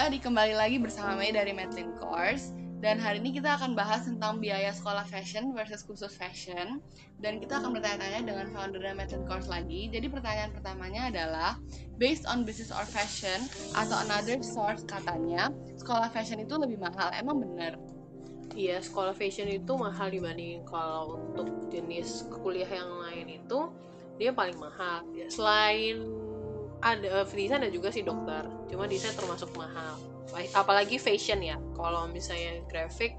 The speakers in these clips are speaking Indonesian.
Ya, dikembali lagi bersama Mei dari Medlin Course dan hari ini kita akan bahas tentang biaya sekolah fashion versus khusus fashion dan kita akan bertanya-tanya dengan founder Medlin Course lagi. Jadi pertanyaan pertamanya adalah based on business or fashion atau another source katanya sekolah fashion itu lebih mahal. Emang benar? Iya, sekolah fashion itu mahal dibanding kalau untuk jenis kuliah yang lain itu dia paling mahal. Selain ada desain ada juga sih dokter, cuma desain termasuk mahal. Apalagi fashion ya. Kalau misalnya graphic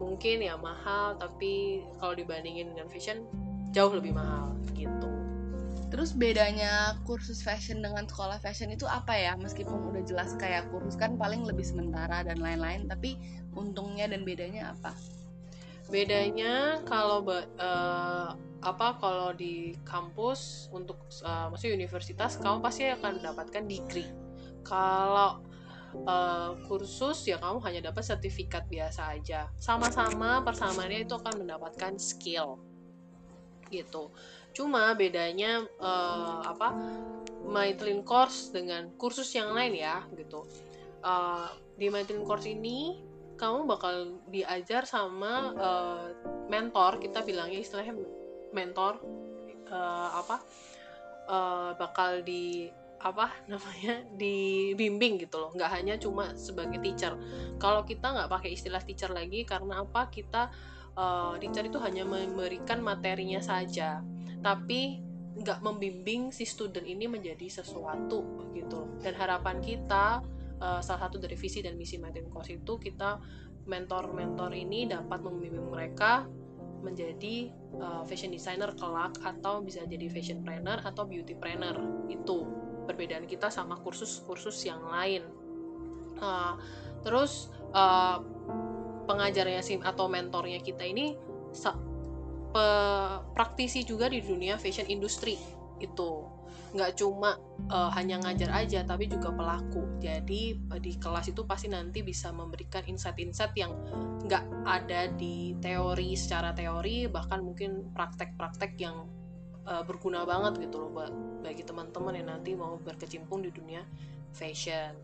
mungkin ya mahal, tapi kalau dibandingin dengan fashion jauh lebih mahal gitu. Terus bedanya kursus fashion dengan sekolah fashion itu apa ya? Meskipun udah jelas kayak kursus kan paling lebih sementara dan lain-lain, tapi untungnya dan bedanya apa? Bedanya kalau uh, apa kalau di kampus untuk uh, maksudnya universitas kamu pasti akan mendapatkan degree. Kalau uh, kursus ya kamu hanya dapat sertifikat biasa aja. Sama-sama persamaannya itu akan mendapatkan skill gitu cuma bedanya uh, apa Maitlin course dengan kursus yang lain ya gitu uh, di Maitlin course ini kamu bakal diajar sama uh, mentor. Kita bilangnya istilahnya mentor uh, apa uh, bakal di apa namanya dibimbing gitu loh. Nggak hanya cuma sebagai teacher. Kalau kita nggak pakai istilah teacher lagi karena apa? Kita uh, teacher itu hanya memberikan materinya saja. Tapi nggak membimbing si student ini menjadi sesuatu gitu dan harapan kita uh, salah satu dari visi dan misi Martin Course itu kita mentor-mentor ini dapat membimbing mereka menjadi uh, fashion designer kelak atau bisa jadi fashion planner atau beauty planner. Itu perbedaan kita sama kursus-kursus yang lain. Uh, terus uh, pengajarnya sim atau mentornya kita ini praktisi juga di dunia fashion industry. Itu nggak cuma uh, hanya ngajar aja tapi juga pelaku. Jadi uh, di kelas itu pasti nanti bisa memberikan insight-insight yang nggak ada di teori secara teori bahkan mungkin praktek-praktek yang uh, berguna banget gitu loh bagi teman-teman yang nanti mau berkecimpung di dunia fashion.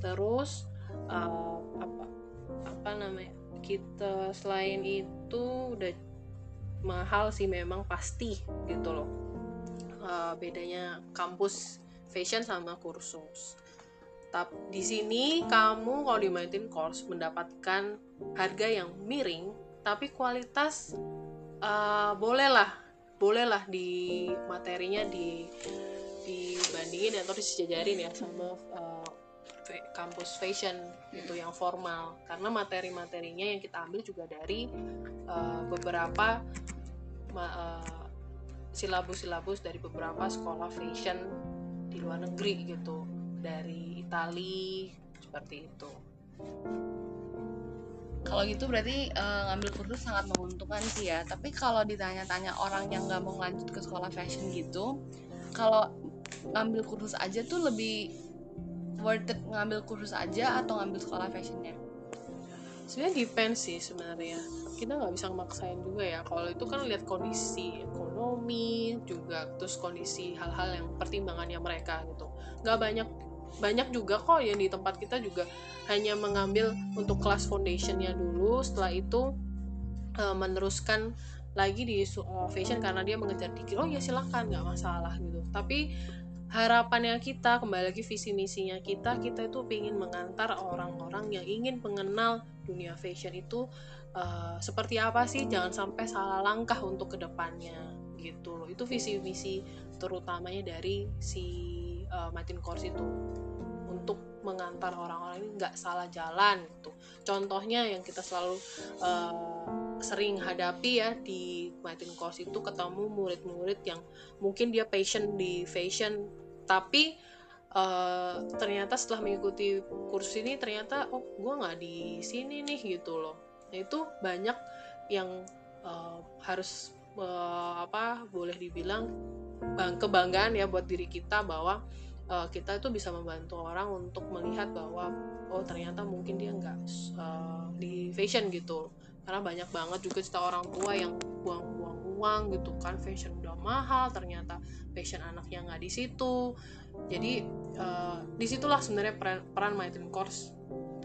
Terus uh, apa apa namanya kita selain itu udah mahal sih memang pasti gitu loh uh, bedanya kampus fashion sama kursus. Tapi di sini kamu kalau di Martin Course mendapatkan harga yang miring tapi kualitas uh, bolehlah bolehlah di materinya di dibandingin atau disejajarin ya sama uh, kampus fashion itu yang formal. Karena materi-materinya yang kita ambil juga dari uh, beberapa uh, silabus-silabus dari beberapa sekolah fashion di luar negeri gitu. Dari Italia seperti itu. Kalau gitu berarti uh, ngambil kursus sangat menguntungkan sih ya. Tapi kalau ditanya-tanya orang yang nggak mau lanjut ke sekolah fashion gitu kalau ngambil kursus aja tuh lebih worth it ngambil kursus aja atau ngambil sekolah fashionnya? Sebenarnya depend sih sebenarnya. Kita nggak bisa maksain juga ya. Kalau itu kan lihat kondisi ekonomi juga terus kondisi hal-hal yang pertimbangannya mereka gitu. Nggak banyak banyak juga kok yang di tempat kita juga hanya mengambil untuk kelas foundationnya dulu. Setelah itu uh, meneruskan lagi di uh, fashion karena dia mengejar dikit oh ya silahkan nggak masalah gitu. Tapi harapannya kita kembali lagi visi misinya kita kita itu ingin mengantar orang-orang yang ingin mengenal dunia fashion itu uh, seperti apa sih? Jangan sampai salah langkah untuk ke depannya gitu loh. Itu visi misi terutamanya dari si uh, Martin Kors itu untuk mengantar orang-orang ini nggak salah jalan gitu. Contohnya yang kita selalu uh, sering hadapi ya di Martin Kors itu ketemu murid-murid yang mungkin dia passion di fashion tapi uh, ternyata setelah mengikuti kursus ini ternyata oh gue nggak di sini nih gitu loh. Nah, itu banyak yang uh, harus uh, apa boleh dibilang bang kebanggaan ya buat diri kita bahwa uh, kita itu bisa membantu orang untuk melihat bahwa oh ternyata mungkin dia nggak uh, di fashion gitu. Karena banyak banget juga cerita orang tua yang buang-buang uang gitu kan fashion udah mahal ternyata passion anaknya nggak di situ. Jadi uh, di situlah sebenarnya peran, peran Maitin Course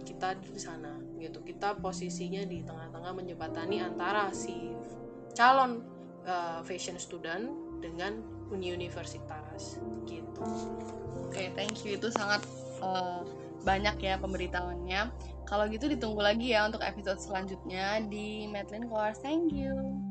kita di sana gitu. Kita posisinya di tengah-tengah menjembatani antara si calon uh, fashion student dengan universitas gitu. Oke okay, thank you. Itu sangat uh, banyak ya pemberitahuannya. Kalau gitu ditunggu lagi ya untuk episode selanjutnya di Medline Course. Thank you